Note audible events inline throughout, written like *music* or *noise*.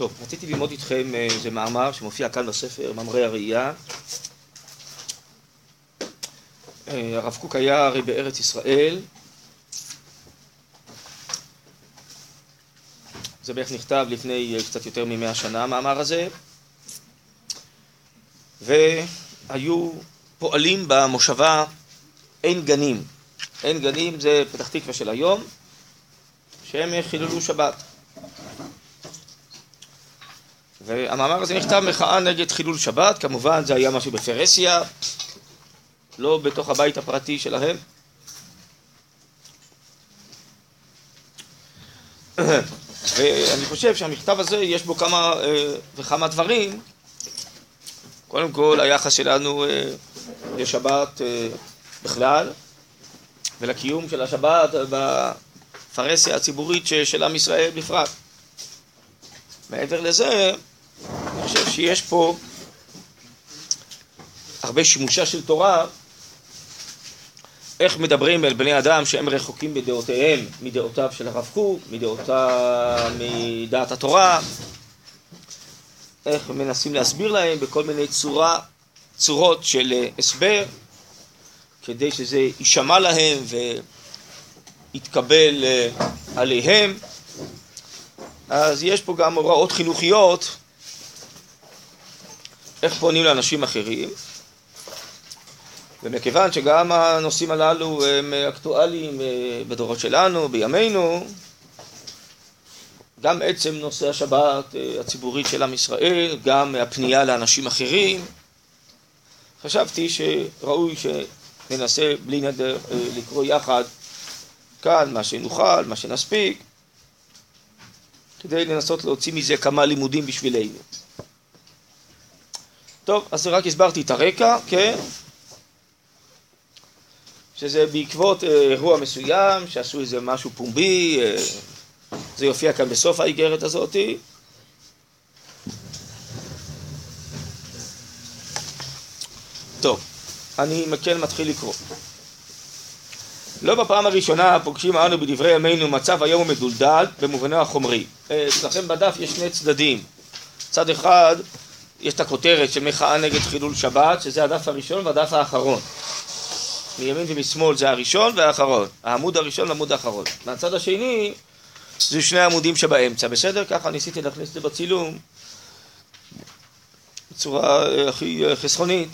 טוב, רציתי ללמוד איתכם אה, איזה מאמר שמופיע כאן בספר, מאמרי הראייה. אה, הרב קוק היה הרי בארץ ישראל. זה בערך נכתב לפני אה, קצת יותר ממאה שנה, המאמר הזה. והיו פועלים במושבה עין גנים. עין גנים זה פתח תקווה של היום, שהם חיללו שבת. והמאמר הזה נכתב מחאה נגד חילול שבת, כמובן זה היה משהו בפרסיה, לא בתוך הבית הפרטי שלהם. ואני חושב שהמכתב הזה יש בו כמה אה, וכמה דברים. קודם כל היחס שלנו אה, לשבת אה, בכלל ולקיום של השבת בפרהסיה הציבורית של עם ישראל בפרט. מעבר לזה, אני חושב שיש פה הרבה שימושה של תורה, איך מדברים אל בני אדם שהם רחוקים בדעותיהם מדעותיו של הרב קוק, מדעותיו, מדעת התורה, איך מנסים להסביר להם בכל מיני צורה, צורות של הסבר, כדי שזה יישמע להם ויתקבל עליהם. אז יש פה גם הוראות חינוכיות, איך פונים לאנשים אחרים, ומכיוון שגם הנושאים הללו הם אקטואליים אה, בדורות שלנו, בימינו, גם עצם נושא השבת אה, הציבורית של עם ישראל, גם הפנייה לאנשים אחרים, חשבתי שראוי שננסה בלי נדר אה, לקרוא יחד כאן מה שנוכל, מה שנספיק, כדי לנסות להוציא מזה כמה לימודים בשבילנו. טוב, אז רק הסברתי את הרקע, כן? שזה בעקבות אה, אירוע מסוים, שעשו איזה משהו פומבי, אה, זה יופיע כאן בסוף האיגרת הזאתי. טוב, אני כן מתחיל לקרוא. לא בפעם הראשונה פוגשים אנו בדברי ימינו מצב היום המדולדל במובנו החומרי. אה, אצלכם בדף יש שני צדדים. צד אחד יש את הכותרת של מחאה נגד חילול שבת, שזה הדף הראשון והדף האחרון. מימין ומשמאל זה הראשון והאחרון. העמוד הראשון והעמוד האחרון. מהצד השני זה שני העמודים שבאמצע, בסדר? ככה ניסיתי להכניס את זה בצילום בצורה אה, הכי אה, חסכונית.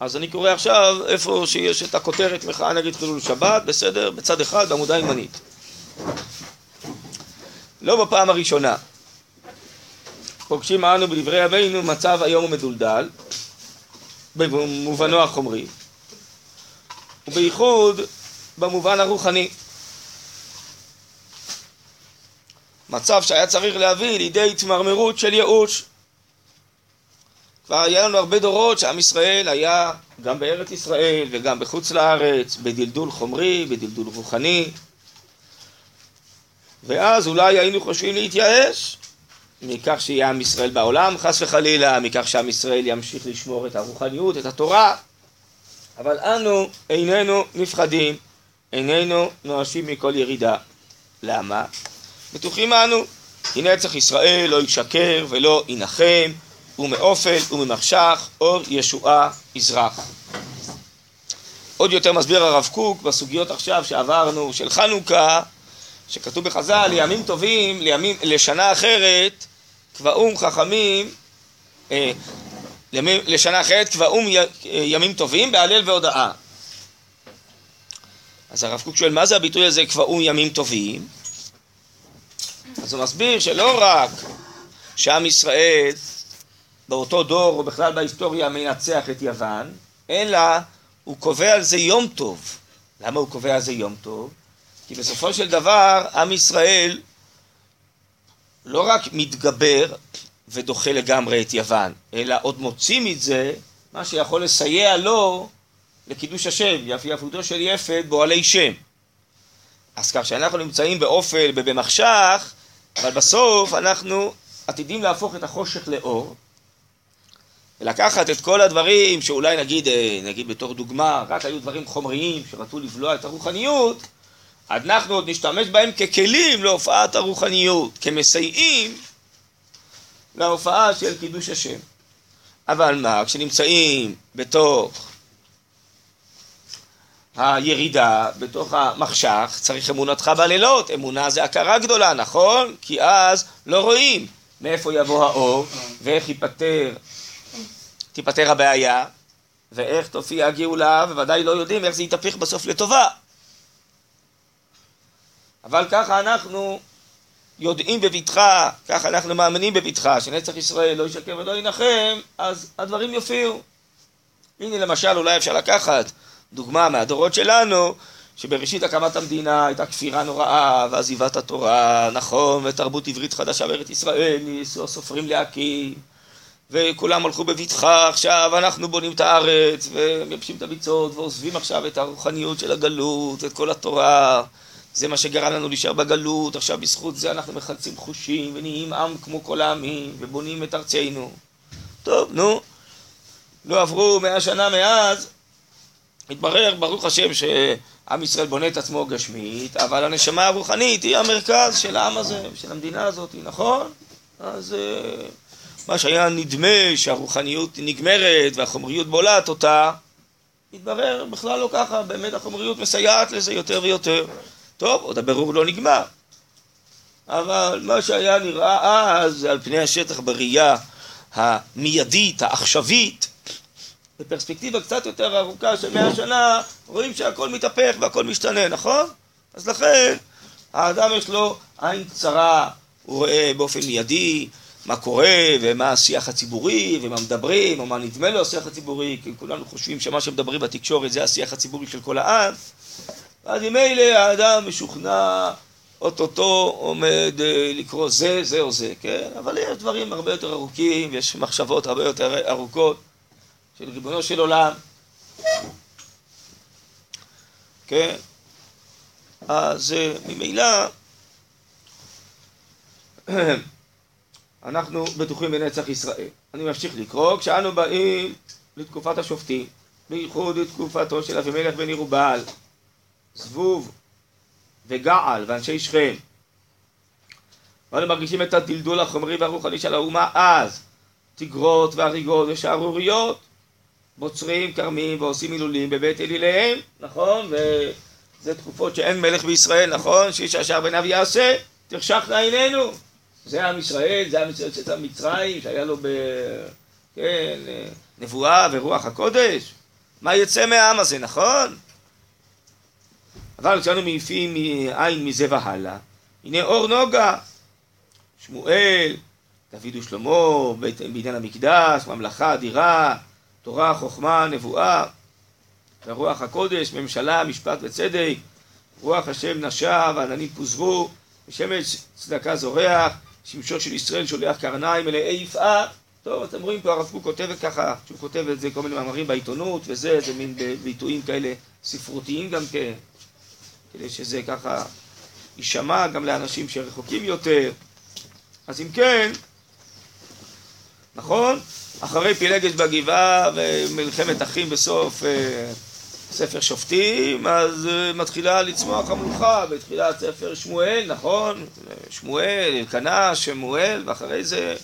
אז אני קורא עכשיו איפה שיש את הכותרת מחאה נגד חילול שבת, בסדר? בצד אחד בעמודה הימנית. לא בפעם הראשונה. פוגשים אנו בדברי ימינו מצב היום ומדולדל, במובנו החומרי, ובייחוד במובן הרוחני. מצב שהיה צריך להביא לידי התמרמרות של ייאוש. כבר היה לנו הרבה דורות שעם ישראל היה גם בארץ ישראל וגם בחוץ לארץ, בדלדול חומרי, בדלדול רוחני, ואז אולי היינו חושבים להתייאש מכך שיהיה עם ישראל בעולם, חס וחלילה, מכך שעם ישראל ימשיך לשמור את הרוחניות, את התורה, אבל אנו איננו נפחדים, איננו נואשים מכל ירידה. למה? בטוחים אנו, כי נצח ישראל לא ישקר ולא ינחם, ומאופל וממחשך אור ישועה יזרח. עוד יותר מסביר הרב קוק בסוגיות עכשיו שעברנו של חנוכה, שכתוב בחז"ל, לימים טובים, לימים, לשנה אחרת, קבעום חכמים, אה, לימים, לשנה אחרת קבעום י, ימים טובים בהלל והודאה. אז הרב קוק שואל, מה זה הביטוי הזה קבעום ימים טובים? אז הוא מסביר שלא רק שעם ישראל באותו דור או בכלל בהיסטוריה מנצח את יוון, אלא הוא קובע על זה יום טוב. למה הוא קובע על זה יום טוב? כי בסופו של דבר עם ישראל לא רק מתגבר ודוחה לגמרי את יוון, אלא עוד מוציא מזה מה שיכול לסייע לו לקידוש השם, יפי יפותו של יפת בועלי שם. אז כך שאנחנו נמצאים באופל ובמחשך, אבל בסוף אנחנו עתידים להפוך את החושך לאור, ולקחת את כל הדברים שאולי נגיד, אה, נגיד בתור דוגמה, רק היו דברים חומריים שרצו לבלוע את הרוחניות, אנחנו עוד נשתמש בהם ככלים להופעת הרוחניות, כמסייעים להופעה של קידוש השם. אבל מה, כשנמצאים בתוך הירידה, בתוך המחשך, צריך אמונתך בלילות. אמונה זה הכרה גדולה, נכון? כי אז לא רואים מאיפה יבוא האור ואיך ייפטר, תיפטר הבעיה ואיך תופיע הגאולה, וודאי לא יודעים איך זה יתהפך בסוף לטובה. אבל ככה אנחנו יודעים בבטחה, ככה אנחנו מאמינים בבטחה, שנצח ישראל לא ישקר ולא ינחם, אז הדברים יופיעו. הנה למשל, אולי אפשר לקחת דוגמה מהדורות שלנו, שבראשית הקמת המדינה הייתה כפירה נוראה ועזיבת התורה, נכון, ותרבות עברית חדשה בארץ ישראל, ניסו הסופרים להקים, וכולם הלכו בבטחה, עכשיו אנחנו בונים את הארץ, ומייבשים את הביצות, ועוזבים עכשיו את הרוחניות של הגלות, את כל התורה. זה מה שגרם לנו להישאר בגלות, עכשיו בזכות זה אנחנו מחלצים חושים ונהיים עם כמו כל העמים ובונים את ארצנו. טוב, נו, לא עברו מאה שנה מאז, התברר, ברוך השם, שעם ישראל בונה את עצמו גשמית, אבל הנשמה הרוחנית היא המרכז של העם הזה, של המדינה הזאת, נכון? אז אה, מה שהיה נדמה שהרוחניות נגמרת והחומריות בולעת אותה, התברר בכלל לא ככה, באמת החומריות מסייעת לזה יותר ויותר. טוב, עוד הבירור לא נגמר. אבל מה שהיה נראה אז על פני השטח בראייה המיידית, העכשווית, בפרספקטיבה קצת יותר ארוכה של מאה שנה, רואים שהכל מתהפך והכל משתנה, נכון? אז לכן, האדם יש לו עין קצרה, הוא רואה באופן מיידי מה קורה ומה השיח הציבורי ומה מדברים או מה נדמה לו השיח הציבורי, כי כולנו חושבים שמה שמדברים בתקשורת זה השיח הציבורי של כל העם אז ממילא האדם משוכנע, אוטוטו עומד אה, לקרוא זה, זה או זה, כן? אבל יש דברים הרבה יותר ארוכים, יש מחשבות הרבה יותר ארוכות של ריבונו של עולם, כן? אז אה, ממילא *clears throat* אנחנו בטוחים בנצח ישראל. אני ממשיך לקרוא, כשאנו באים לתקופת השופטים, בייחוד לתקופתו של אבימלך בן ירובעל, זבוב וגעל ואנשי שכם. ואנו מרגישים את הדלדול החומרי והרוחני של האומה אז, תגרות והריגות ושערוריות, בוצרים כרמים ועושים הילולים בבית אליליהם, נכון? וזה תקופות שאין מלך בישראל, נכון? שאיש אשר בניו יעשה, תרשכנה עינינו. זה עם ישראל, זה עם ישראל שיצא מצרים, שהיה לו ב... כן, נבואה ורוח הקודש. מה יצא מהעם הזה, נכון? אבל כשאנו מעיפים מעין מזה והלאה, הנה אור נוגה, שמואל, דוד ושלמה, בעניין המקדש, ממלכה אדירה, תורה, חוכמה, נבואה, ורוח הקודש, ממשלה, משפט וצדק, רוח השם נשב, ועננים פוזרו, ושמש צדקה זורח, שמשו של ישראל שולח קרניים מלאי יפעה. טוב, אתם רואים פה הרב קוק כותב ככה, שהוא כותב את זה כל מיני מאמרים בעיתונות וזה, זה מין ביטויים כאלה ספרותיים גם כן. כדי שזה ככה יישמע גם לאנשים שרחוקים יותר. אז אם כן, נכון? אחרי פילגש בגבעה ומלחמת אחים בסוף אה, ספר שופטים, אז אה, מתחילה לצמוח המלוכה בתחילת ספר שמואל, נכון? שמואל, אלקנה, שמואל, ואחרי זה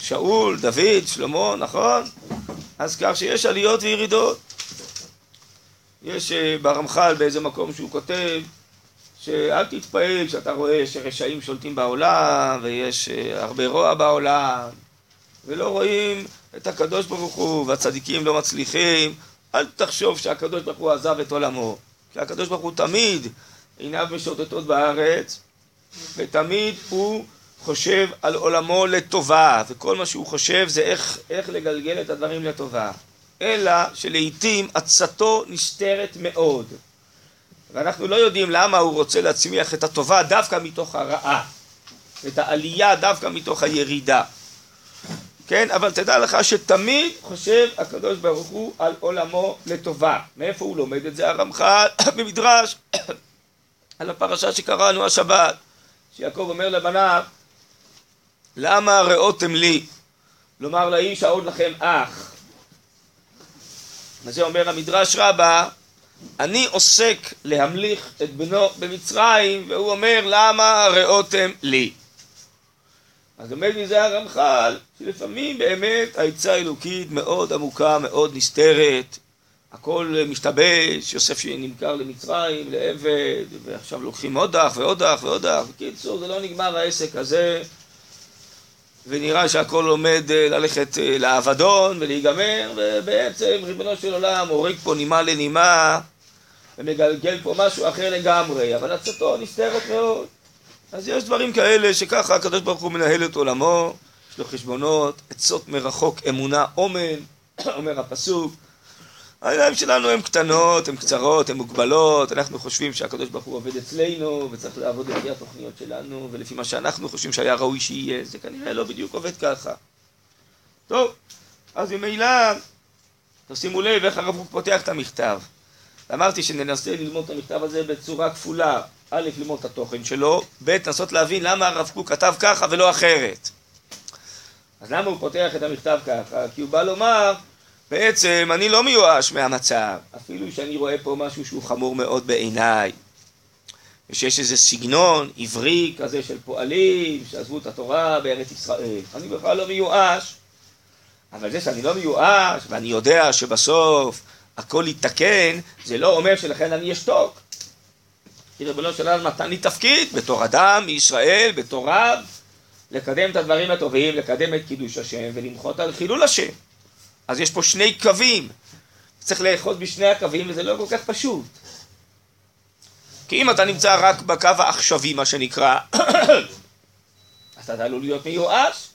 שאול, דוד, שלמה, נכון? אז כך שיש עליות וירידות. יש אה, ברמח"ל באיזה מקום שהוא כותב שאל תתפעל כשאתה רואה שרשעים שולטים בעולם ויש אה, הרבה רוע בעולם ולא רואים את הקדוש ברוך הוא והצדיקים לא מצליחים אל תחשוב שהקדוש ברוך הוא עזב את עולמו כי הקדוש ברוך הוא תמיד עיניו משוטטות בארץ ותמיד הוא חושב על עולמו לטובה וכל מה שהוא חושב זה איך, איך לגלגל את הדברים לטובה אלא שלעיתים עצתו נסתרת מאוד. ואנחנו לא יודעים למה הוא רוצה להצמיח את הטובה דווקא מתוך הרעה, את העלייה דווקא מתוך הירידה. כן, אבל תדע לך שתמיד חושב הקדוש ברוך הוא על עולמו לטובה. מאיפה הוא לומד את זה? הרמח"ל *coughs* במדרש *coughs* על הפרשה שקראנו השבת, שיעקב אומר לבניו, למה ראותם לי לומר לאיש העוד לכם אח. וזה אומר המדרש רבה, אני עוסק להמליך את בנו במצרים, והוא אומר למה ראותם לי. אז לומד מזה הרמח"ל, שלפעמים באמת העצה האלוקית מאוד עמוקה, מאוד נסתרת, הכל משתבש, יוסף שנמכר למצרים, לעבד, ועכשיו לוקחים עוד אח ועוד אח ועוד אח. בקיצור, זה לא נגמר העסק הזה, ונראה שהכל עומד אה, ללכת אה, לאבדון ולהיגמר, ובעצם ריבונו של עולם הורג פה נימה לנימה, ומגלגל פה משהו אחר לגמרי, אבל עצתו נסתרת מאוד. אז יש דברים כאלה שככה הקדוש ברוך הוא מנהל את עולמו, יש לו חשבונות, עצות מרחוק, אמונה, אומן, *coughs* אומר הפסוק. העיניים שלנו הן קטנות, הן קצרות, הן מוגבלות, אנחנו חושבים שהקדוש ברוך הוא עובד אצלנו וצריך לעבוד לפי התוכניות שלנו ולפי מה שאנחנו חושבים שהיה ראוי שיהיה, זה כנראה לא בדיוק עובד ככה. טוב, אז ממילא, תשימו לב איך הרב קוק פותח את המכתב. אמרתי שננסה ללמוד את המכתב הזה בצורה כפולה, א', ללמוד את התוכן שלו, ב', לנסות להבין למה הרב קוק כתב ככה ולא אחרת. אז למה הוא פותח את המכתב ככה? כי הוא בא לומר בעצם אני לא מיואש מהמצב, אפילו שאני רואה פה משהו שהוא חמור מאוד בעיניי. ושיש איזה סגנון עברי כזה של פועלים שעזבו את התורה בארץ ישראל. אני בכלל לא מיואש, אבל זה שאני לא מיואש ואני יודע שבסוף הכל יתקן, זה לא אומר שלכן אני אשתוק. כי ריבונו של עולם נתן לי תפקיד בתור אדם מישראל, בתור רב, לקדם את הדברים הטובים, לקדם את קידוש השם ולמחות על חילול השם. אז יש פה שני קווים. צריך לאחוז בשני הקווים וזה לא כל כך פשוט. כי אם אתה נמצא רק בקו העכשווי, מה שנקרא, *coughs* אז אתה עלול להיות מיואש.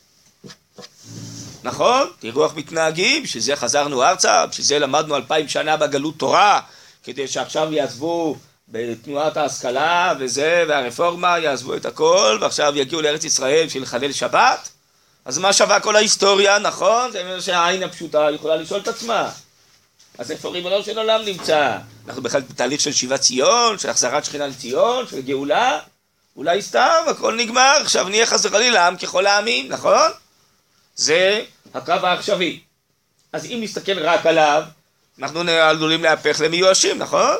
נכון? תראו איך מתנהגים, בשביל זה חזרנו ארצה, בשביל זה למדנו אלפיים שנה בגלות תורה, כדי שעכשיו יעזבו בתנועת ההשכלה וזה, והרפורמה, יעזבו את הכל, ועכשיו יגיעו לארץ ישראל בשביל לחלל שבת. אז מה שווה כל ההיסטוריה, נכון? זה אומר שהעין הפשוטה יכולה לשאול את עצמה. אז איפה ריבונו של עולם נמצא? אנחנו בכלל בתהליך של שיבת ציון, של החזרת שכינה לציון, של גאולה? אולי סתם, הכל נגמר, עכשיו נהיה חס וחלילה עם ככל העמים, נכון? זה הקו העכשווי. אז אם נסתכל רק עליו, אנחנו עלולים להפך למיואשים, נכון?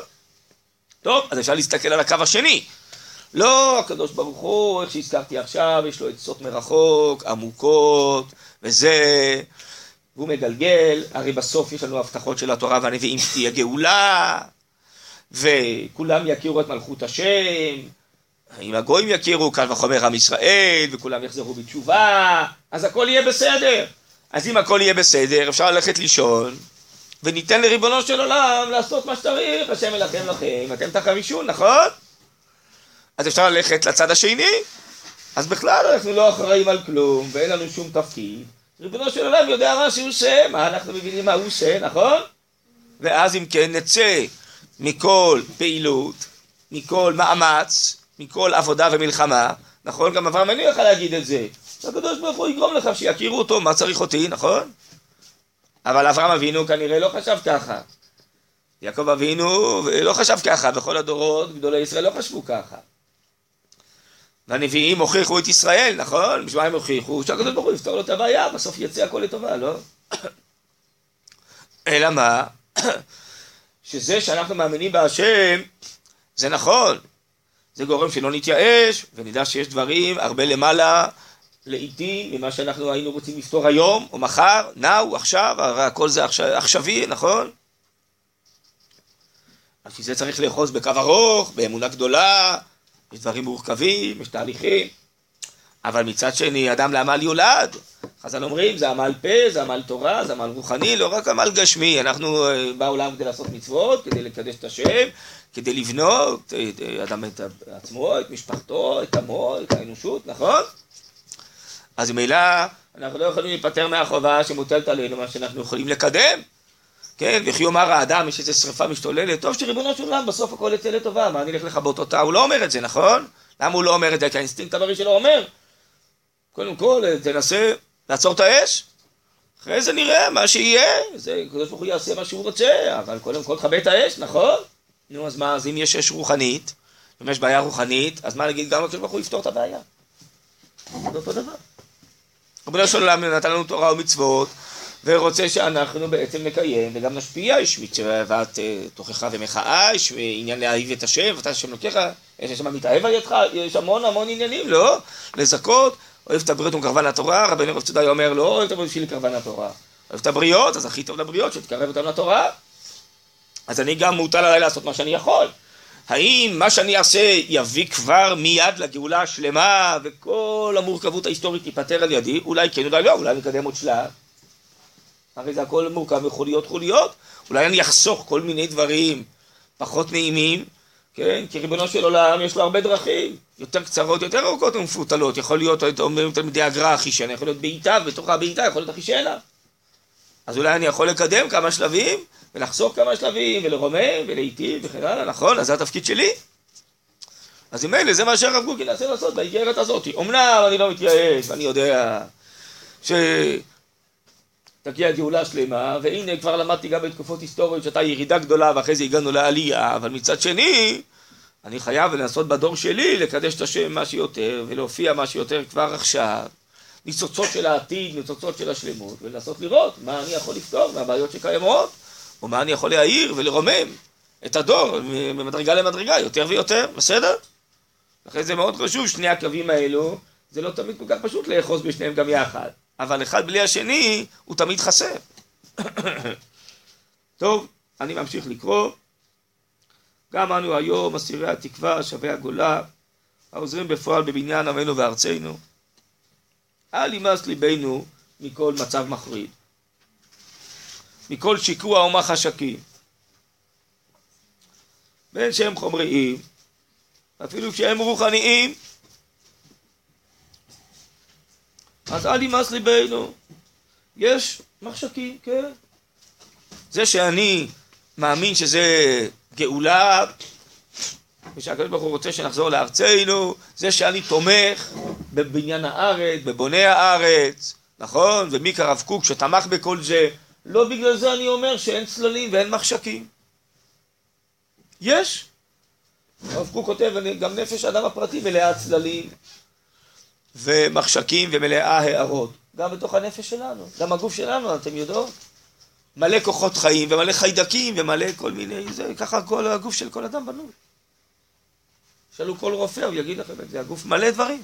טוב, אז אפשר להסתכל על הקו השני. לא, הקדוש ברוך הוא, איך שהזכרתי עכשיו, יש לו עצות מרחוק, עמוקות, וזה, והוא מגלגל, הרי בסוף יש לנו הבטחות של התורה והנביאים שתהיה גאולה, וכולם יכירו את מלכות השם, אם הגויים יכירו, קל וחומר עם ישראל, וכולם יחזרו בתשובה, אז הכל יהיה בסדר. אז אם הכל יהיה בסדר, אפשר ללכת לישון, וניתן לריבונו של עולם לעשות מה שצריך, השם אלחם לכם, אתם תחרישון, נכון? אז אפשר ללכת לצד השני. אז בכלל אנחנו לא אחראים על כלום, ואין לנו שום תפקיד. ריבונו של עולם יודע מה שהוא עושה, מה אנחנו מבינים מה הוא עושה, נכון? ואז אם כן נצא מכל פעילות, מכל מאמץ, מכל עבודה ומלחמה, נכון? גם אברהם אני יכול להגיד את זה. הקדוש ברוך הוא יגרום לך שיכירו אותו, מה צריך אותי, נכון? אבל אברהם אבינו כנראה לא חשב ככה. יעקב אבינו לא חשב ככה, וכל הדורות, גדולי ישראל לא חשבו ככה. והנביאים הוכיחו את ישראל, נכון? בשביל מה הם הוכיחו? שהקדוש ברוך הוא יפתור לו את הבעיה, בסוף יצא הכל לטובה, לא? אלא מה? שזה שאנחנו מאמינים בהשם, זה נכון. זה גורם שלא נתייאש, ונדע שיש דברים הרבה למעלה, לעיתים, ממה שאנחנו היינו רוצים לפתור היום, או מחר, נאו, עכשיו, הרי הכל זה עכשווי, נכון? אז זה צריך לאחוז בקו ארוך, באמונה גדולה, יש דברים מורכבים, יש תהליכים, אבל מצד שני, אדם לעמל יולד. חז"ל אומרים, זה עמל פה, זה עמל תורה, זה עמל רוחני, לא רק עמל גשמי. אנחנו אה, בעולם כדי לעשות מצוות, כדי לקדש את השם, כדי לבנות את אדם את עצמו, את משפחתו, את עמו, את האנושות, נכון? אז ממילא אנחנו לא יכולים להיפטר מהחובה שמוטלת עלינו, מה שאנחנו יכולים לקדם. כן, וכי יאמר האדם, יש איזו שרפה משתוללת, טוב שריבונו של עולם, בסוף הכל יצא לטובה, מה אני אלך לכבות אותה? הוא לא אומר את זה, נכון? למה הוא לא אומר את זה? כי האינסטינקט הבריא שלו אומר, קודם כל, תנסה לעצור את האש, אחרי זה נראה מה שיהיה, זה, הקדוש ברוך הוא יעשה מה שהוא רוצה, אבל קודם כל תכבה את האש, נכון? נו, אז מה, אז אם יש אש רוחנית, אם יש בעיה רוחנית, אז מה נגיד, גם הקדוש ברוך הוא יפתור את הבעיה. זה אותו דבר. ריבונו של עולם נתן לנו תורה ומצוות, ורוצה שאנחנו בעצם נקיים וגם נשפיע, יש מצוות אה, תוכחה ומחאה, יש עניין להאהיב את השם, ואתה השם לוקח, יש שם מתאהב על ידך, יש המון המון עניינים, לא? לזכות, אוהב את הבריות ומקרבן לתורה, רבנו רב צודאי אומר לא אוהב את הבריות בשביל לקרבן לתורה, אוהב את הבריות, אז הכי טוב לבריות, שתקרב אותם לתורה. אז אני גם מוטל עליי לעשות מה שאני יכול. האם מה שאני אעשה יביא כבר מיד לגאולה השלמה וכל המורכבות ההיסטורית תיפתר על ידי? אולי כן, אולי לא, אולי נקדם עוד שלב. הרי זה הכל מורכב מחוליות חוליות, אולי אני אחסוך כל מיני דברים פחות נעימים, כן? כי ריבונו של עולם יש לו הרבה דרכים, יותר קצרות, יותר ארוכות ומפותלות, יכול להיות, אומרים תלמידי הגר"א אחישנה, יכול להיות בעיטה, ובתוך הבעיטה יכול להיות אחישנה. אז אולי אני יכול לקדם כמה שלבים, ולחסוך כמה שלבים, ולרומם, ולהיטיב, וכן הלאה, נכון? אז זה התפקיד שלי. אז ממילא זה מה שהרב קוק ינסה לעשות באיגרת הזאת. אמנם אני לא מתייאש, ואני יודע שתגיע גאולה שלמה, והנה כבר למדתי גם בתקופות היסטוריות שהייתה ירידה גדולה, ואחרי זה הגענו לעלייה, אבל מצד שני, אני חייב לנסות בדור שלי לקדש את השם מה שיותר, ולהופיע מה שיותר כבר עכשיו. ניצוצות של העתיד, ניצוצות של השלמות, ולנסות לראות מה אני יכול לפתור מהבעיות שקיימות, או מה אני יכול להעיר ולרומם את הדור ממדרגה למדרגה יותר ויותר, בסדר? לכן זה מאוד חשוב, שני הקווים האלו, זה לא תמיד כל כך פשוט לאחוז בשניהם גם יחד, אבל אחד בלי השני הוא תמיד חסר. *coughs* טוב, אני ממשיך לקרוא. גם אנו היום אסירי התקווה, שבי הגולה, העוזרים בפועל בבניין עמנו וארצנו. אל ימאס ליבנו מכל מצב מחריד, מכל שיקוע או מחשקים. בין שהם חומריים, אפילו כשהם רוחניים, אז אל ימאס ליבנו. יש מחשקים, כן. זה שאני מאמין שזה גאולה, ושהקדוש ברוך הוא רוצה שנחזור לארצנו, זה שאני תומך בבניין הארץ, בבוני הארץ, נכון? ומי כרב קוק שתמך בכל זה, לא בגלל זה אני אומר שאין צללים ואין מחשקים. יש. הרב קוק כותב, גם נפש האדם הפרטי מלאה צללים ומחשקים ומלאה הערות. גם בתוך הנפש שלנו, גם הגוף שלנו, אתם יודעות? מלא כוחות חיים ומלא חיידקים ומלא כל מיני, זה ככה כל הגוף של כל אדם בנוי. תשאלו כל רופא, הוא יגיד לכם את זה, הגוף מלא דברים.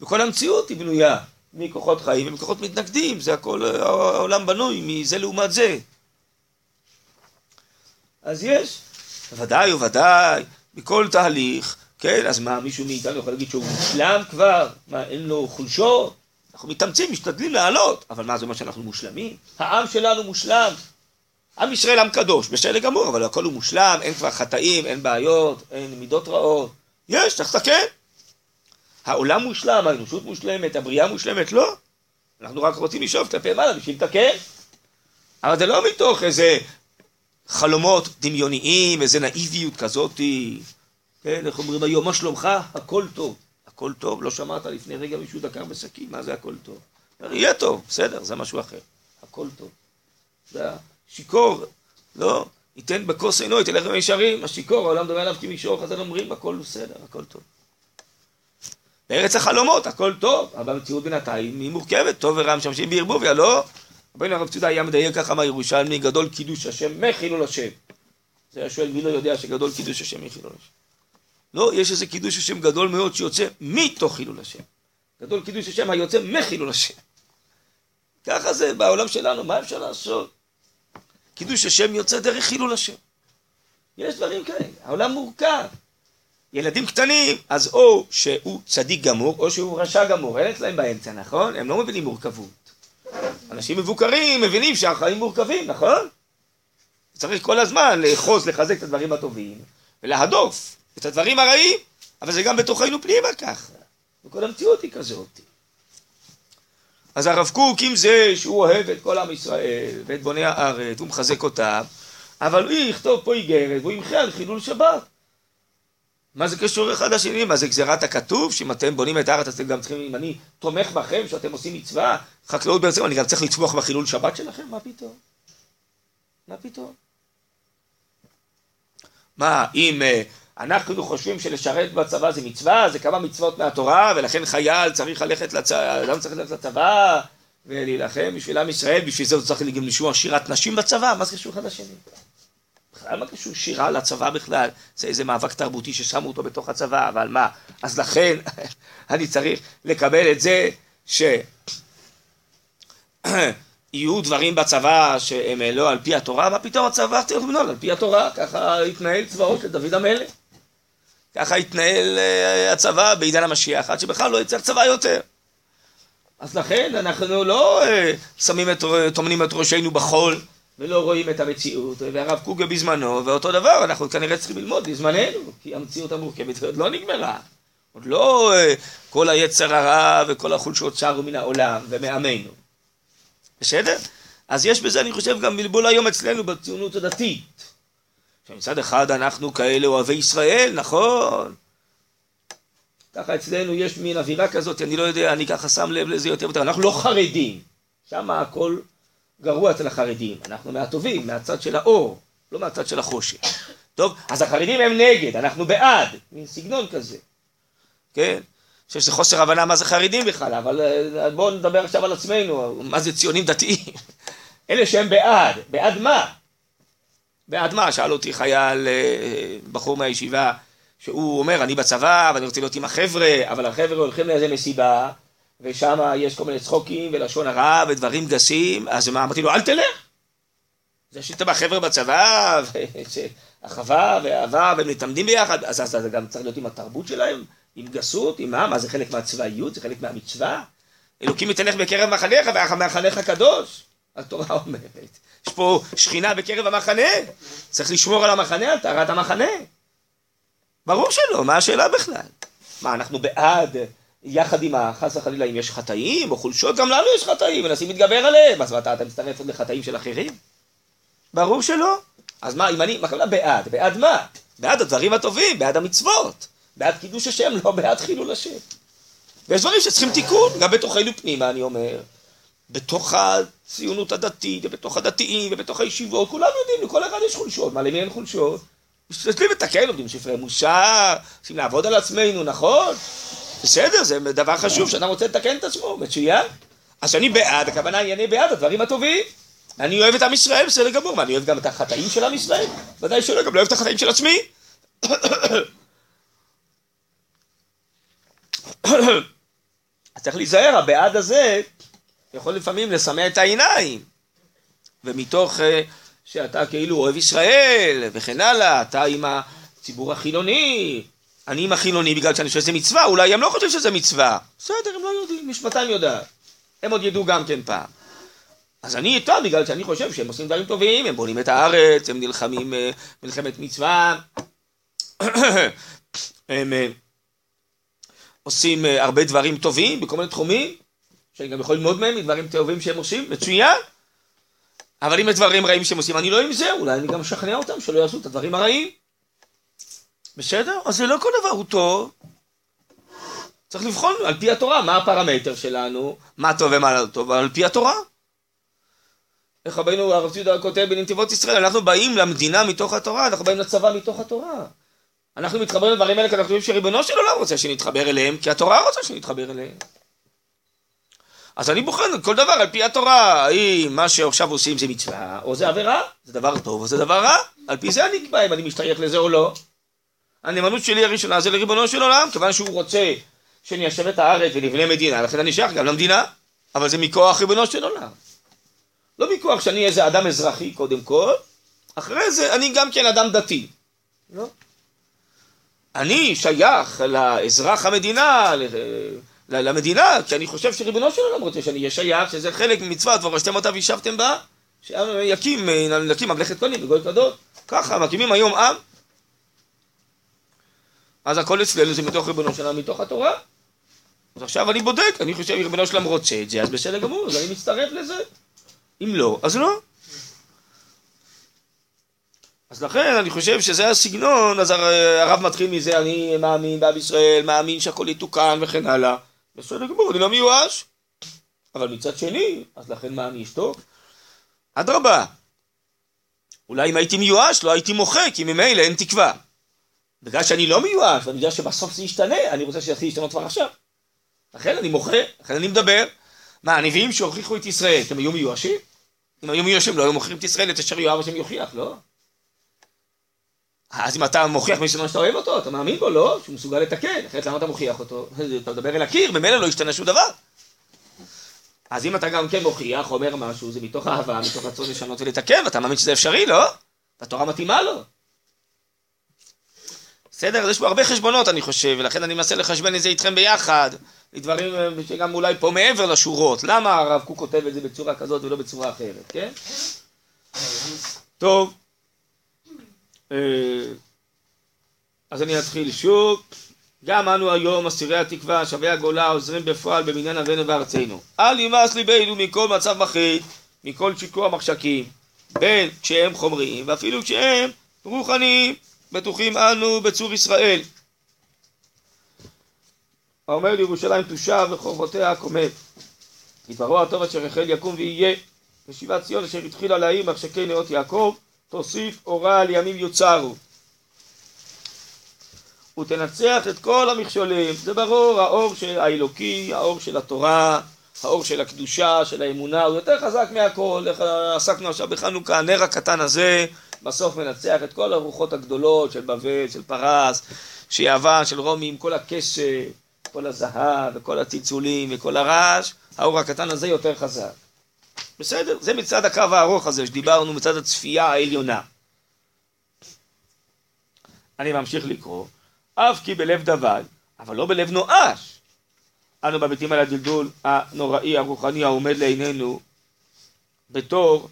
וכל המציאות היא בנויה מכוחות חיים ומכוחות מתנגדים, זה הכל, העולם בנוי מזה לעומת זה. אז יש, ודאי וודאי, מכל תהליך, כן, אז מה, מישהו מאיתנו יכול להגיד שהוא מושלם כבר? מה, אין לו חולשות? אנחנו מתאמצים, משתדלים לעלות, אבל מה זה אומר שאנחנו מושלמים? העם שלנו מושלם, עם ישראל עם קדוש, בסדר גמור, אבל הכל הוא מושלם, אין כבר חטאים, אין בעיות, אין מידות רעות. יש, צריך לתקן. העולם מושלם, האנושות מושלמת, הבריאה מושלמת, לא. אנחנו רק רוצים לשאוף כלפי מעלה בשביל לתקן. אבל זה לא מתוך איזה חלומות דמיוניים, איזה נאיביות כזאתי. כן, איך אומרים היום, מה שלומך? הכל טוב. הכל טוב, לא שמעת לפני רגע מישהו דקר בסכין, מה זה הכל טוב? יהיה טוב, בסדר, זה משהו אחר. הכל טוב. זה שיכור, לא, ייתן בכוס עינו, ייתן לחם מישרים, השיכור, העולם דומה עליו כמישור, חז"ל אומרים, הכל בסדר, הכל טוב. בארץ החלומות, הכל טוב, אבל המציאות בינתיים היא מורכבת, טוב ורע משמשים בערבוביה, לא? רבינו הרב ציודה היה מדייק ככה מהירושלמי, גדול קידוש השם מחילול השם. זה היה שואל, מי לא יודע שגדול קידוש השם מחילול השם? לא, יש איזה קידוש השם גדול מאוד שיוצא מתוך חילול השם. גדול קידוש השם היוצא מחילול השם. ככה זה בעולם שלנו, מה אפשר לעשות? קידוש השם יוצא דרך חילול השם. יש דברים כאלה, העולם מורכב. ילדים קטנים, אז או שהוא צדיק גמור, או שהוא רשע גמור, אין אצלם באמצע, נכון? הם לא מבינים מורכבות. אנשים מבוקרים מבינים שהחיים מורכבים, נכון? צריך כל הזמן לאחוז, לחזק את הדברים הטובים, ולהדוף את הדברים הרעים, אבל זה גם בתוכנו פנימה ככה. וכל המציאות היא כזאת. אז הרב קוק עם זה שהוא אוהב את כל עם ישראל ואת בוני הארץ, הוא מחזק אותם, אבל הוא יכתוב פה איגרת והוא ימחה על חילול שבת. מה זה קשור אחד לשני? מה זה גזירת הכתוב? שאם אתם בונים את הארץ אתם גם צריכים, אם אני תומך בכם שאתם עושים מצווה, חקלאות בעצם, אני גם צריך לתמוך בחילול שבת שלכם? מה פתאום? מה פתאום? מה, אם uh, אנחנו חושבים שלשרת בצבא זה מצווה, זה כמה מצוות מהתורה, ולכן חייל צריך ללכת לצבא, אדם צריך ללכת לצבא ולהילחם בשביל עם ישראל, בשביל זה הוא צריך גם לשמוע שירת נשים בצבא, מה זה קשור אחד לשני? בכלל מה קשור שירה לצבא בכלל? זה איזה מאבק תרבותי ששמו אותו בתוך הצבא, אבל מה? אז לכן *laughs* אני צריך לקבל את זה ש... *clears throat* יהיו דברים בצבא שהם לא על פי התורה, מה פתאום הצבא צריך לבנות על פי התורה, ככה התנהל צבאות לדוד המלך. ככה התנהל uh, הצבא בעידן המשיח, עד שבכלל לא יצא צבא יותר. אז לכן אנחנו לא uh, שמים את, טומנים את ראשנו בחול ולא רואים את המציאות, והרב קוגה בזמנו, ואותו דבר, אנחנו כנראה צריכים ללמוד בזמננו, כי המציאות המורכבת עוד לא נגמרה. עוד לא כל היצר הרע וכל החולשות שרו מן העולם ומעמנו. בסדר? אז יש בזה, אני חושב, גם בלבול היום אצלנו בציונות הדתית. שמצד אחד אנחנו כאלה אוהבי ישראל, נכון. ככה אצלנו יש מין אווירה כזאת, אני לא יודע, אני ככה שם לב לזה יותר ויותר. אנחנו לא חרדים, שם הכל גרוע אצל החרדים. אנחנו מהטובים, מהצד של האור, לא מהצד של החושך. טוב, אז החרדים הם נגד, אנחנו בעד, מין סגנון כזה. כן? חושב שזה חוסר הבנה מה זה חרדים בכלל, אבל אה, בואו נדבר עכשיו על עצמנו, מה זה ציונים דתיים. *laughs* אלה שהם בעד, בעד מה? בעד מה? שאל אותי חייל, אה, בחור מהישיבה, שהוא אומר, אני בצבא, ואני רוצה להיות עם החבר'ה, אבל החבר'ה הולכים לאיזה מסיבה, ושם יש כל מיני צחוקים ולשון הרע ודברים גסים, אז מה, אמרתי לו, אל תלך. זה שאתה בחבר'ה בצבא, ואחווה ואהבה, והם מתעמדים ביחד, אז זה גם צריך להיות עם התרבות שלהם. עם גסות, עם מה? מה זה חלק מהצבאיות? זה חלק מהמצווה? אלוקים יתנך בקרב מחניך והמחנך הקדוש. התורה אומרת. יש פה שכינה בקרב המחנה. צריך לשמור על המחנה, על טהרת המחנה. ברור שלא, מה השאלה בכלל? מה, אנחנו בעד, יחד עם החס וחלילה, אם יש חטאים או חולשות, גם לנו יש חטאים, מנסים להתגבר עליהם. אז מה, אתה מצטרף עוד לחטאים של אחרים? ברור שלא. אז מה, אם אני, מה בעד? בעד מה? בעד הדברים הטובים, בעד המצוות. בעד קידוש השם, לא בעד חילול השם. ויש דברים שצריכים תיקון, גם בתוכנו פנימה, אני אומר. בתוך הציונות הדתית, ובתוך הדתיים, ובתוך הישיבות, כולם יודעים, לכל אחד יש חולשות. מה, למי אין חולשות? משתדלים לתקן, לומדים ספרי מוסר, צריכים לעבוד על עצמנו, נכון? בסדר, זה דבר חשוב, שאדם רוצה לתקן את עצמו, מצוין. אז אני בעד, הכוונה היא אני בעד הדברים הטובים. אני אוהב את עם ישראל, בסדר גמור, ואני אוהב גם את החטאים של עם ישראל? ודאי שלא, גם לא אוהב את החטאים של עצמי. *coughs* צריך להיזהר, הבעד הזה יכול לפעמים לסמא את העיניים. ומתוך uh, שאתה כאילו אוהב ישראל וכן הלאה, אתה עם הציבור החילוני, אני עם החילוני בגלל שאני חושב שזה מצווה, אולי הם לא חושבים שזה מצווה. בסדר, הם לא יודעים, משפטיים יודעת. הם עוד ידעו גם כן פעם. אז אני איתם בגלל שאני חושב שהם עושים דברים טובים, הם בונים את הארץ, הם נלחמים uh, מלחמת מצווה. *coughs* הם... Uh, עושים אה, הרבה דברים טובים בכל מיני תחומים, שאני גם יכול ללמוד מהם, מדברים טובים שהם עושים, מצוין. אבל אם יש דברים רעים שהם עושים, אני לא עם זה, אולי אני גם אשכנע אותם שלא יעשו את הדברים הרעים. בסדר? אז זה לא כל דבר הוא טוב. צריך לבחון על פי התורה, מה הפרמטר שלנו, מה טוב ומה לא טוב, על פי התורה. איך רבינו הרב ציודה כותב בנתיבות ישראל, אנחנו באים למדינה מתוך התורה, אנחנו באים לצבא מתוך התורה. אנחנו מתחברים לדברים האלה כי אנחנו חושבים שריבונו של עולם רוצה שנתחבר אליהם, כי התורה רוצה שנתחבר אליהם. אז אני בוחן כל דבר על פי התורה, האם מה שעכשיו עושים זה מצווה, או זה עבירה, זה דבר טוב או זה דבר רע, על פי זה אני אקבע אם אני משתייך לזה או לא. הנאמנות שלי הראשונה זה לריבונו של עולם, כיוון שהוא רוצה שניישב את הארץ ונבנה מדינה, לכן אני שייך גם למדינה, אבל זה מכוח ריבונו של עולם. לא מכוח שאני איזה אדם אזרחי קודם כל, אחרי זה אני גם כן אדם דתי. לא? אני שייך לאזרח המדינה, למדינה, כי אני חושב שריבונו של עולם רוצה שאני אהיה שייך, שזה חלק ממצוות, ורשתם אותה וישבתם בה, שיקים, נקים ממלכת כהנים וגוי קדוש. ככה, מקימים היום עם. אז הכל אצלנו זה מתוך ריבונו של עולם, מתוך התורה. אז עכשיו אני בודק, אני חושב שריבונו של עולם רוצה את זה, אז בסדר גמור, אז אני מצטרף לזה. אם לא, אז לא. אז לכן אני חושב שזה הסגנון, אז הרב מתחיל מזה, אני מאמין בעם ישראל, מאמין שהכל יתוקן וכן הלאה. בסדר גמור, אני לא מיואש. אבל מצד שני, אז לכן מה אני אשתוק? אדרבה. אולי אם הייתי מיואש לא הייתי מוחה, כי ממילא אין תקווה. בגלל שאני לא מיואש, ואני יודע שבסוף זה ישתנה, אני רוצה שזה יתחיל להשתנות כבר עכשיו. לכן אני מוחה, לכן אני מדבר. מה, הנביאים שהוכיחו את ישראל, הם היו מיואשים? אם היו מיואשים, לא היו מוכרים את ישראל, את אשר יואב השם יוכיח, לא? אז אם אתה מוכיח מישהו שאתה אוהב אותו, אתה מאמין בו, לא? שהוא מסוגל לתקן, אחרת למה אתה מוכיח אותו? אתה מדבר אל הקיר, ממילא לא ישתנה שום דבר. אז אם אתה גם כן מוכיח, אומר משהו, זה מתוך אהבה, מתוך רצון לשנות ולתקן, ואתה מאמין שזה אפשרי, לא? והתורה מתאימה לו. בסדר? אז יש פה הרבה חשבונות, אני חושב, ולכן אני מנסה לחשבן את זה איתכם ביחד, דברים אה, שגם אולי פה מעבר לשורות. למה הרב קוק כותב את זה בצורה כזאת ולא בצורה אחרת, כן? טוב. אה, אז אני אתחיל שוב. גם אנו היום אסירי התקווה, שבי הגולה, עוזרים בפועל במניין אבינו וארצנו. אל ימאס ליבנו מכל מצב מחריד, מכל שיקוע מחשקים, בין כשהם חומריים ואפילו כשהם רוחניים, בטוחים אנו בצור ישראל. האומר לירושלים תושב וחורבותיה קומם. יתברו הטוב אשר החל יקום ויהיה, ושיבת ציון אשר התחילה להעיר מחשקי נאות יעקב, תוסיף אורה על ימים יוצרו. ותנצח את כל המכשולים. זה ברור, האור של האלוקי, האור של התורה, האור של הקדושה, של האמונה, הוא יותר חזק מהכל. איך עסקנו עכשיו בחנוכה, הנר הקטן הזה בסוף מנצח את כל הרוחות הגדולות של בבל, של פרס, של יוון, של רומי, עם כל הכסף, כל הזהב וכל הצלצולים וכל הרעש, האור הקטן הזה יותר חזק. בסדר, זה מצד הקו הארוך הזה שדיברנו, מצד הצפייה העליונה. אני ממשיך לקרוא. אף כי בלב דבל, אבל לא בלב נואש. אנו מביטים על הדלדול הנוראי הרוחני העומד לעינינו בתור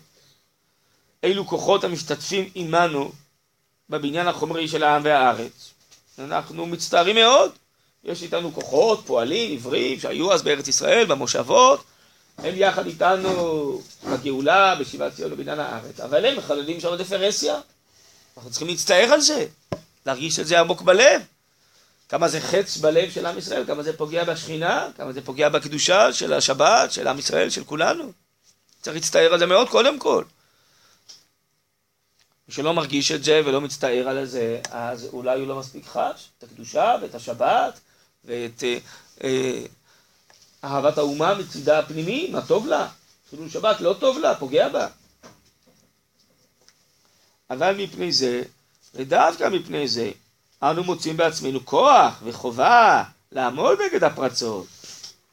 אילו כוחות המשתתפים עמנו בבניין החומרי של העם והארץ. אנחנו מצטערים מאוד, יש איתנו כוחות, פועלים, עברים, שהיו אז בארץ ישראל, במושבות, הם יחד איתנו בגאולה, בשיבת ציון ובבניין הארץ, אבל הם מחללים שם דפרסיה. אנחנו צריכים להצטער על זה, להרגיש את זה עמוק בלב. כמה זה חץ בלב של עם ישראל, כמה זה פוגע בשכינה, כמה זה פוגע בקדושה של השבת, של עם ישראל, של כולנו. צריך להצטער על זה מאוד קודם כל. מי שלא מרגיש את זה ולא מצטער על זה, אז אולי הוא לא מספיק חש את הקדושה ואת השבת ואת אה, אה, אהבת האומה מצידה הפנימי, מה טוב לה. חילול שבת לא טוב לה, פוגע בה. אבל מפני זה, ודווקא מפני זה, אנו מוצאים בעצמנו כוח וחובה לעמוד נגד הפרצות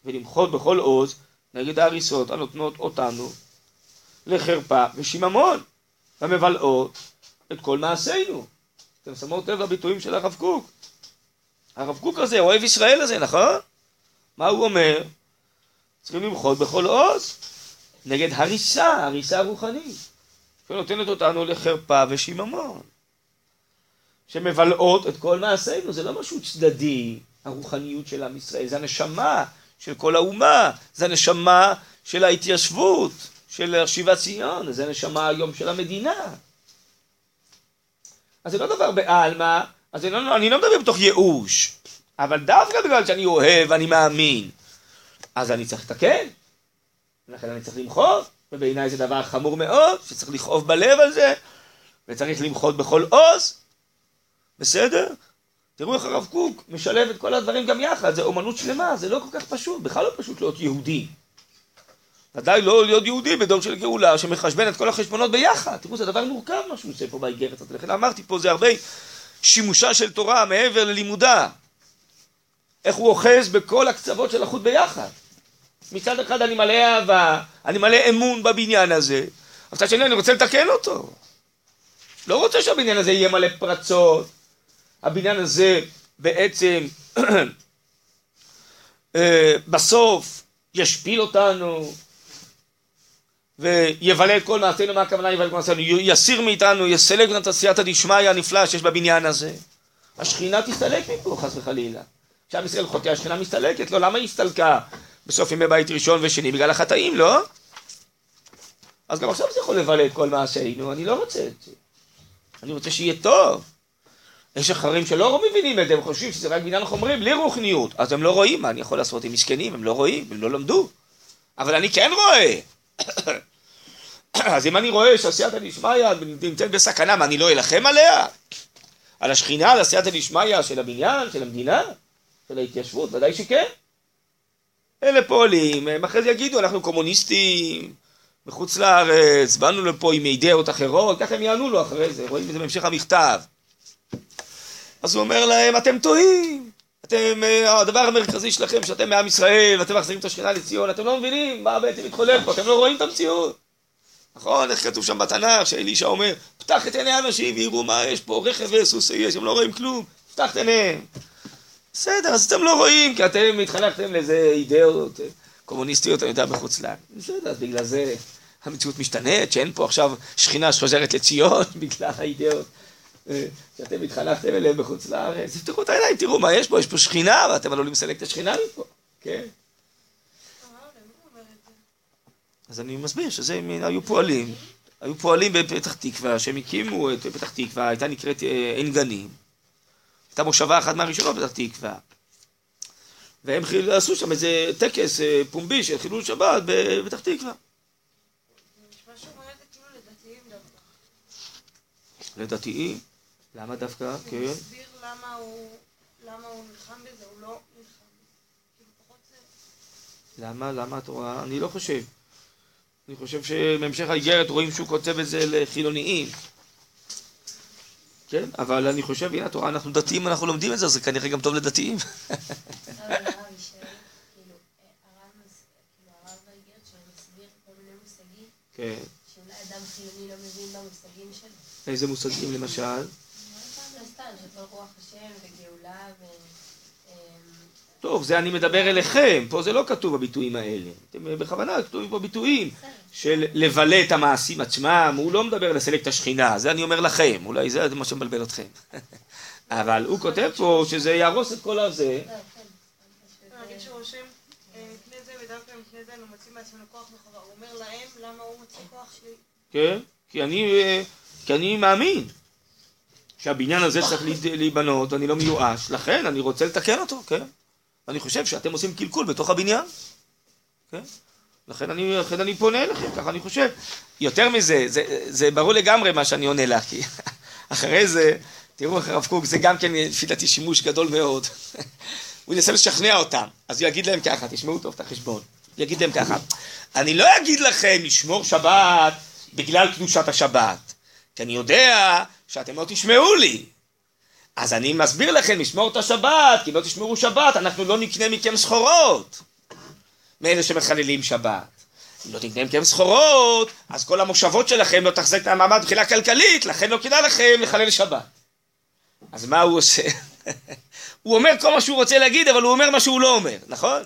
ולמחות בכל עוז נגד ההריסות הנותנות אותנו לחרפה ושיממון המבלעות את כל מעשינו. אתם שמות לב לביטויים של הרב קוק. הרב קוק הזה, אוהב ישראל הזה, נכון? מה הוא אומר? צריכים למחות בכל עוז נגד הריסה, הריסה רוחנית, שנותנת אותנו לחרפה ושיממון. שמבלעות את כל מעשינו, זה לא משהו צדדי, הרוחניות של עם ישראל, זה הנשמה של כל האומה, זה הנשמה של ההתיישבות, של שיבת ציון, זה הנשמה היום של המדינה. אז זה לא דבר בעלמא, אז אני לא, אני לא מדבר בתוך ייאוש, אבל דווקא בגלל שאני אוהב ואני מאמין, אז אני צריך לתקן, לכן אני צריך למחות, ובעיניי זה דבר חמור מאוד, שצריך לכאוב בלב על זה, וצריך למחות בכל עוז, בסדר? תראו איך הרב קוק משלב את כל הדברים גם יחד, זה אומנות שלמה, זה לא כל כך פשוט, בכלל לא פשוט להיות יהודי. ודאי לא להיות יהודי בדור של גאולה שמחשבן את כל החשבונות ביחד. תראו, זה דבר מורכב מה שהוא עושה פה באיגרת הזאת. לכן אמרתי פה, זה הרבה שימושה של תורה מעבר ללימודה. איך הוא אוחז בכל הקצוות של החוט ביחד. מצד אחד אני מלא אהבה, אני מלא אמון בבניין הזה, מצד שני אני רוצה לתקן אותו. לא רוצה שהבניין הזה יהיה מלא פרצות, הבניין הזה בעצם *clears throat* אה, בסוף ישפיל אותנו ויבלה את כל מעשינו, מה הכוונה יבלה את כל מעשינו? יסיר מאיתנו, יסלק את הסייעתא דשמיא הנפלא שיש בבניין הזה. השכינה תסתלק מפה חס וחלילה. כשעם ישראל חוטא השכינה מסתלקת, לא, למה היא הסתלקה בסוף ימי בית ראשון ושני? בגלל החטאים, לא? אז גם עכשיו זה יכול לבלה את כל מעשינו, אני לא רוצה את זה. אני רוצה שיהיה טוב. יש אחרים שלא מבינים את זה, הם חושבים שזה רק בעניין חומרי, בלי רוחניות. אז הם לא רואים, מה אני יכול לעשות? עם מסכנים, הם לא רואים, הם לא למדו. אבל אני כן רואה. *coughs* אז אם אני רואה שעשייתא דשמיא נמצאת בסכנה, מה, אני לא אלחם עליה? על השכינה, על הסייעתא דשמיא של הבניין, של המדינה, של ההתיישבות, ודאי שכן. אלה פועלים, הם אחרי זה יגידו, אנחנו קומוניסטים מחוץ לארץ, באנו לפה עם אידאות אחרות, ככה הם יענו לו אחרי זה, רואים את זה בהמשך המכתב. אז הוא אומר להם, אתם טועים, אתם, אה, הדבר המרכזי שלכם, שאתם מעם ישראל, ואתם מחזירים את השכינה לציון, אתם לא מבינים מה בעצם מתחולל פה, אתם לא רואים את המציאות. נכון, איך כתוב שם בתנ"ך, שאלישע אומר, פתח את עיני האנשים ויראו מה יש פה, רכב וסוס יש, הם לא רואים כלום, פתח את עיניהם. בסדר, אז אתם לא רואים, כי אתם התחנכתם לאיזה אידאות אה, קומוניסטיות, אני יודע, בחוץ לארץ. בסדר, אז בגלל זה המציאות משתנית, שאין פה עכשיו שכינה שחוזרת לציון *laughs* בגלל האידאות אה, שאתם התחנכתם אליהם בחוץ לארץ. תפתחו את העיניים, תראו מה יש פה, יש פה שכינה, ואתם עלולים לסלק את השכינה מפה, כן? אז אני מסביר שזה היו פועלים, היו פועלים בפתח תקווה, שהם הקימו את פתח תקווה, הייתה נקראת אה, עין גנים. הייתה מושבה אחת מהראשונות בפתח תקווה. והם עשו שם איזה טקס אה, פומבי של חילול שבת בפתח תקווה. לדתיים? למה דווקא? כן. הוא מסביר למה הוא נלחם בזה, הוא לא נלחם בזה. למה? למה את רואה? אני לא חושב. אני חושב שבהמשך האיגרת רואים שהוא כותב את זה לחילוניים. כן, אבל אני חושב, הנה התורה, אנחנו דתיים, אנחנו לומדים את זה, זה כנראה גם טוב לדתיים. כן. שאולי אדם חילוני לא מבין במושגים שלו. איזה מושגים למשל? טוב, זה אני מדבר אליכם, פה זה לא כתוב הביטויים האלה. אתם בכוונה כתובים פה ביטויים של לבלה את המעשים עצמם, הוא לא מדבר לסלק את השכינה, זה אני אומר לכם, אולי זה מה שמבלבל אתכם. *laughs* אבל הוא כותב פה שזה יהרוס את כל הזה. כן, כי אני, כי אני מאמין שהבניין הזה צריך להיבנות, אני לא מיואש, לכן אני רוצה לתקן אותו, כן? אני חושב שאתם עושים קלקול בתוך הבניין, כן? לכן אני, לכן אני פונה אליכם, ככה אני חושב. יותר מזה, זה, זה ברור לגמרי מה שאני עונה לה, כי *laughs* אחרי זה, תראו איך הרב קוק, זה גם כן לפי דעתי שימוש גדול מאוד. *laughs* הוא ינסה לשכנע אותם, אז הוא יגיד להם ככה, תשמעו טוב את החשבון. הוא יגיד להם ככה, אני לא אגיד לכם לשמור שבת בגלל קדושת השבת, כי אני יודע שאתם לא תשמעו לי. אז אני מסביר לכם לשמור את השבת, כי לא תשמרו שבת, אנחנו לא נקנה מכם סחורות. מאלה שמחללים שבת. אם לא תקנה מכם סחורות, אז כל המושבות שלכם לא תחזקנה מעמד מבחינה כלכלית, לכן לא כדאי לכם לחלל שבת. אז מה הוא עושה? *laughs* הוא אומר כל מה שהוא רוצה להגיד, אבל הוא אומר מה שהוא לא אומר, נכון?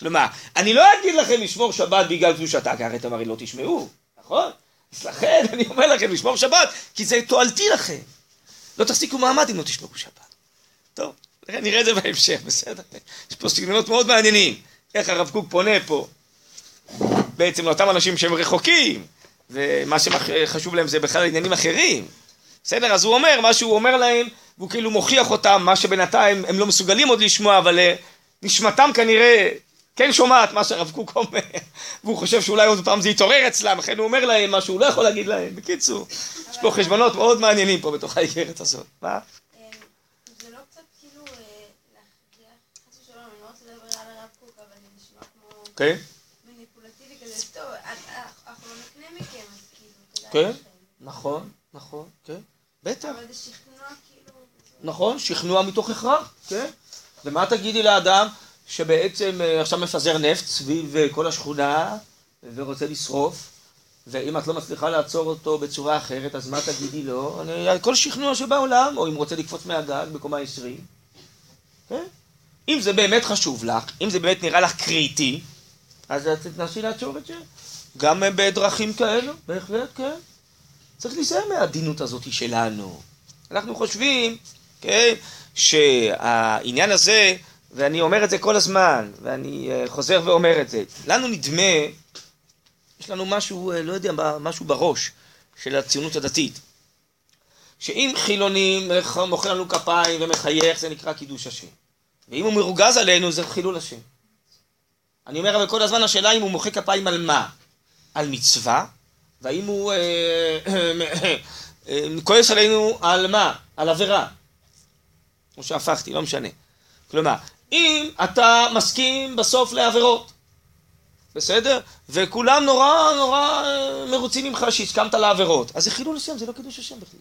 כלומר, אני לא אגיד לכם לשמור שבת בגלל קדושתה, כי הרי אתם הרי לא תשמעו, נכון? אז לכן *laughs* אני אומר לכם לשמור שבת, כי זה תועלתי לכם. לא תחזיקו מעמד אם לא תשמעו שבת. טוב, נראה את זה בהמשך, בסדר? יש פה סגנונות מאוד מעניינים. איך הרב קוק פונה פה בעצם לאותם אנשים שהם רחוקים, ומה שחשוב להם זה בכלל עניינים אחרים. בסדר? אז הוא אומר, מה שהוא אומר להם, והוא כאילו מוכיח אותם, מה שבינתיים הם לא מסוגלים עוד לשמוע, אבל אה, נשמתם כנראה כן שומעת מה שהרב קוק אומר, והוא חושב שאולי עוד פעם זה יתעורר אצלם, לכן הוא אומר להם מה שהוא לא יכול להגיד להם. בקיצור, יש פה חשבונות מאוד מעניינים פה בתוך האיגרת הזאת. מה? כאילו, אה. כן. מניפולטיבי כזה, טוב, אנחנו לא נקנה מכם, אז כאילו, כן, נכון, נכון, כן, בטח. אבל זה שכנוע כאילו... נכון, שכנוע מתוך הכרח, כן. ומה תגידי לאדם שבעצם אה, עכשיו מפזר נפט סביב אה, כל השכונה ורוצה לשרוף, ואם את לא מצליחה לעצור אותו בצורה אחרת, אז מה תגידי לו? אני, כל שכנוע שבעולם, או אם רוצה לקפוץ מהגג בקומה 20, כן? אם זה באמת חשוב לך, אם זה באמת נראה לך קריטי, אז תנסי לעצור את זה. גם אה, בדרכים כאלו, בהחלט, כן. צריך להיזהר מהעדינות הזאת שלנו. אנחנו חושבים, כן, שהעניין הזה ואני אומר את זה כל הזמן, ואני אה, חוזר ואומר את זה. לנו נדמה, יש לנו משהו, אה, לא יודע, משהו בראש של הציונות הדתית. שאם חילוני מוחא לנו כפיים ומחייך, זה נקרא קידוש השם. ואם הוא מרוגז עלינו, זה חילול השם. אני אומר אבל כל הזמן השאלה אם הוא מוחא כפיים על מה? על מצווה, והאם הוא אה, כועס עלינו על מה? על עבירה. או שהפכתי, לא משנה. כלומר, אם אתה מסכים בסוף לעבירות, בסדר? וכולם נורא נורא אה, מרוצים ממך שהסכמת לעבירות, אז זה חילול השם, זה לא קידוש השם בכלל.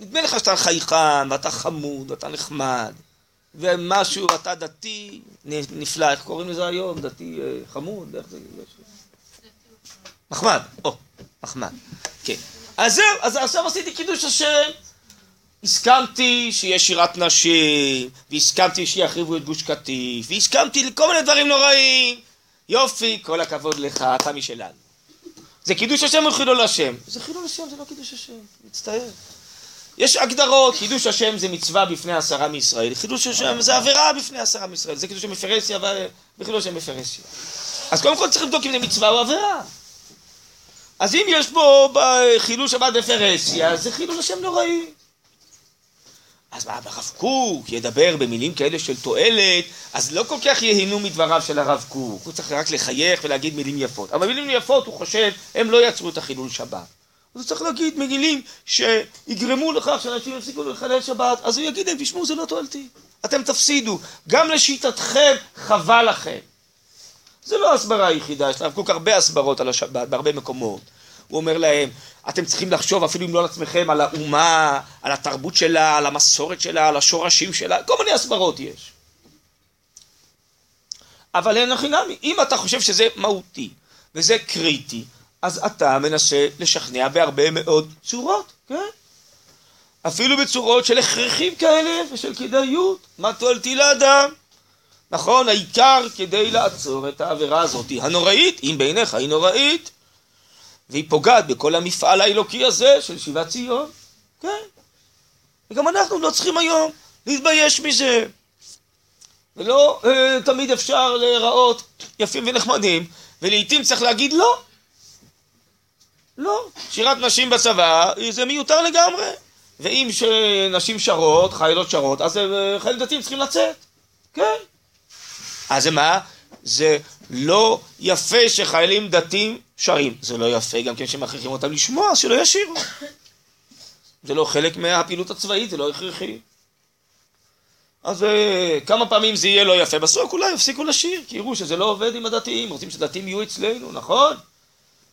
נדמה לך שאתה חייכן, ואתה חמוד, ואתה נחמד, ומשהו, ואתה דתי נפלא, איך קוראים לזה היום? דתי אה, חמוד? איך זה? נחמד, או, נחמד, כן. אז זהו, אז עכשיו עשיתי קידוש השם. הסכמתי שיהיה שירת נשים, והסכמתי שיחריבו את גוש קטיף, והסכמתי לכל מיני דברים נוראים. יופי, כל הכבוד לך, אתה משלנו. זה קידוש השם או חילול השם? זה חילול השם, זה לא קידוש השם, מצטער. יש הגדרות, קידוש השם זה מצווה בפני עשרה מישראל, חידוש השם זה עבירה בפני עשרה מישראל, זה קידוש השם מפרסיה וחילול השם מפרסיה. אז קודם כל צריך לבדוק אם זה מצווה או עבירה. אז אם יש פה חילול שבת בפרסיה, זה חילול השם נוראי. אז מה, הרב קוק ידבר במילים כאלה של תועלת, אז לא כל כך ייהנו מדבריו של הרב קוק, הוא צריך רק לחייך ולהגיד מילים יפות. אבל מילים יפות, הוא חושב, הם לא יצרו את החילול שבת. אז הוא צריך להגיד מילים שיגרמו לכך שאנשים יפסיקו לחלל שבת, אז הוא יגיד להם, תשמעו, זה לא תועלתי. אתם תפסידו. גם לשיטתכם, חבל לכם. זה לא ההסברה היחידה, יש לרב קוק הרבה הסברות על השבת, בהרבה מקומות. הוא אומר להם, אתם צריכים לחשוב אפילו אם לא על עצמכם, על האומה, על התרבות שלה, על המסורת שלה, על השורשים שלה, כל מיני הסברות יש. אבל אין הכי נמי, אם אתה חושב שזה מהותי וזה קריטי, אז אתה מנסה לשכנע בהרבה מאוד צורות, כן? אפילו בצורות של הכרחים כאלה ושל כדאיות, מה תועלתי לאדם? נכון, העיקר כדי לעצור את העבירה הזאת הנוראית, אם בעיניך היא נוראית, והיא פוגעת בכל המפעל האלוקי הזה של שיבת ציון, כן. וגם אנחנו לא צריכים היום להתבייש מזה. ולא אה, תמיד אפשר להיראות יפים ונחמדים, ולעיתים צריך להגיד לא. לא. שירת נשים בצבא זה מיותר לגמרי. ואם נשים שרות, חיילות שרות, אז אה, חיילים דתיים צריכים לצאת. כן. אז זה מה? זה לא יפה שחיילים דתיים שרים. זה לא יפה גם כן שמכריחים אותם לשמוע, שלא ישירו. זה לא חלק מהפעילות הצבאית, זה לא הכרחי. אז אה, כמה פעמים זה יהיה לא יפה, בסוף אולי יפסיקו לשיר, כי יראו שזה לא עובד עם הדתיים, רוצים שדתיים יהיו אצלנו, נכון?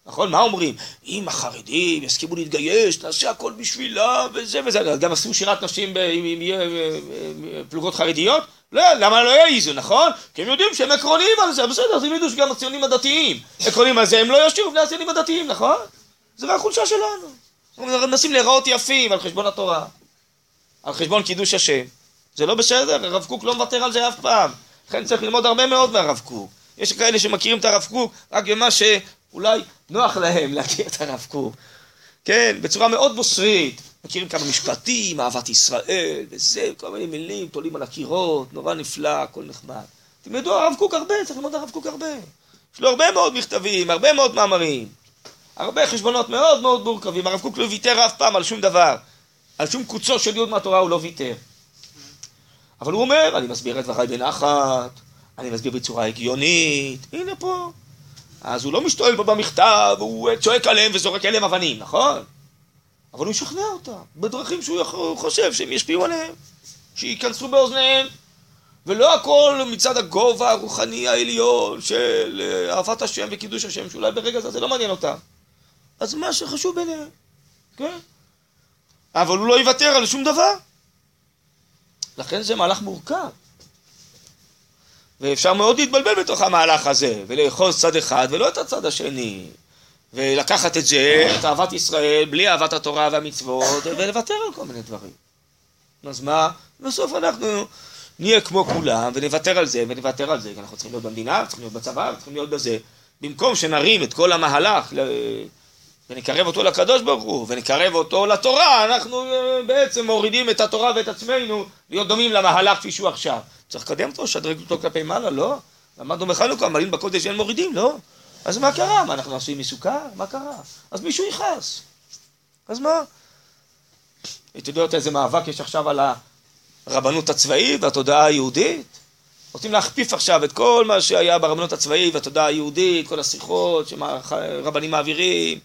נכון? מה אומרים? אם החרדים יסכימו להתגייש, נעשה הכל בשבילם וזה וזה. גם עשו שירת נשים אם יהיה אה, אה, פלוגות חרדיות? לא, למה לא יעיזו, נכון? כי הם יודעים שהם עקרוניים על זה, בסדר, אז הם ידעו שגם הציונים הדתיים עקרוניים על זה, הם לא ישירו בני הציונים הדתיים, נכון? זה רק חולשה שלנו. אנחנו מנסים להיראות יפים על חשבון התורה, על חשבון קידוש השם. זה לא בסדר, הרב קוק לא מוותר על זה אף פעם. לכן צריך ללמוד הרבה מאוד מהרב קוק. יש כאלה שמכירים את הרב קוק רק במה שאולי נוח להם להכיר את הרב קוק. כן, בצורה מאוד בוסרית. מכירים כמה משפטים, אהבת ישראל, וזה, כל מיני מילים, תולים על הקירות, נורא נפלא, הכל נחמד. תלמדו הרב קוק הרבה, צריך ללמוד הרב קוק הרבה. יש לו הרבה מאוד מכתבים, הרבה מאוד מאמרים, הרבה חשבונות מאוד מאוד מורכבים. הרב קוק לא ויתר אף פעם על שום דבר. על שום קוצו של יוד מהתורה הוא לא ויתר. אבל הוא אומר, אני מסביר את דבריי בנחת, אני מסביר בצורה הגיונית, הנה פה. אז הוא לא משתולל פה במכתב, הוא צועק עליהם וזורק עליהם אבנים, נכון? אבל הוא ישכנע אותם בדרכים שהוא חושב שהם ישפיעו עליהם, שייכנסו באוזניהם. ולא הכל מצד הגובה הרוחני העליון של אה, אהבת השם וקידוש השם, שאולי ברגע זה זה לא מעניין אותם. אז מה שחשוב ביניהם, כן? אבל הוא לא יוותר על שום דבר. לכן זה מהלך מורכב. ואפשר מאוד להתבלבל בתוך המהלך הזה, ולאחוז צד אחד ולא את הצד השני. ולקחת את זה, את אהבת ישראל, בלי אהבת התורה והמצוות, ולוותר על כל מיני דברים. אז מה? בסוף אנחנו נהיה כמו כולם, ונוותר על זה, ונוותר על זה, כי אנחנו צריכים להיות במדינה, צריכים להיות בצבא, צריכים להיות בזה. במקום שנרים את כל המהלך ונקרב אותו לקדוש ברוך הוא, ונקרב אותו לתורה, אנחנו אה, בעצם מורידים את התורה ואת עצמנו להיות דומים למהלך כפי שהוא עכשיו. צריך לקדם אותו, לשדרג אותו כלפי מעלה, לא? למדנו בחנוכה, מעלים בקודש אין מורידים, לא? אז מה קרה? מה, אנחנו עשויים מסוכר? מה קרה? אז מישהו יכעס. אז מה? אתה יודעת איזה מאבק יש עכשיו על הרבנות הצבאית והתודעה היהודית? רוצים להכפיף עכשיו את כל מה שהיה ברבנות הצבאית והתודעה היהודית, כל השיחות שרבנים מעבירים,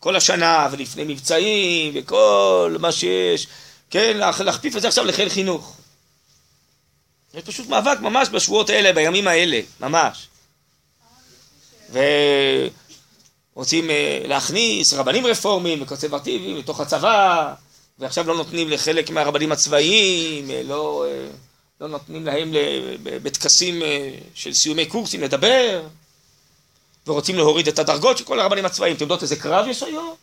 כל השנה ולפני מבצעים וכל מה שיש, כן, להכפיף את זה עכשיו לחיל חינוך. יש פשוט מאבק ממש בשבועות האלה, בימים האלה, ממש. ורוצים אה, להכניס רבנים רפורמים וקונסרבטיביים לתוך הצבא, ועכשיו לא נותנים לחלק מהרבנים הצבאיים, אה, לא, אה, לא נותנים להם בטקסים של סיומי קורסים לדבר, ורוצים להוריד את הדרגות של כל הרבנים הצבאיים. אתם יודעות איזה קרב יש היום?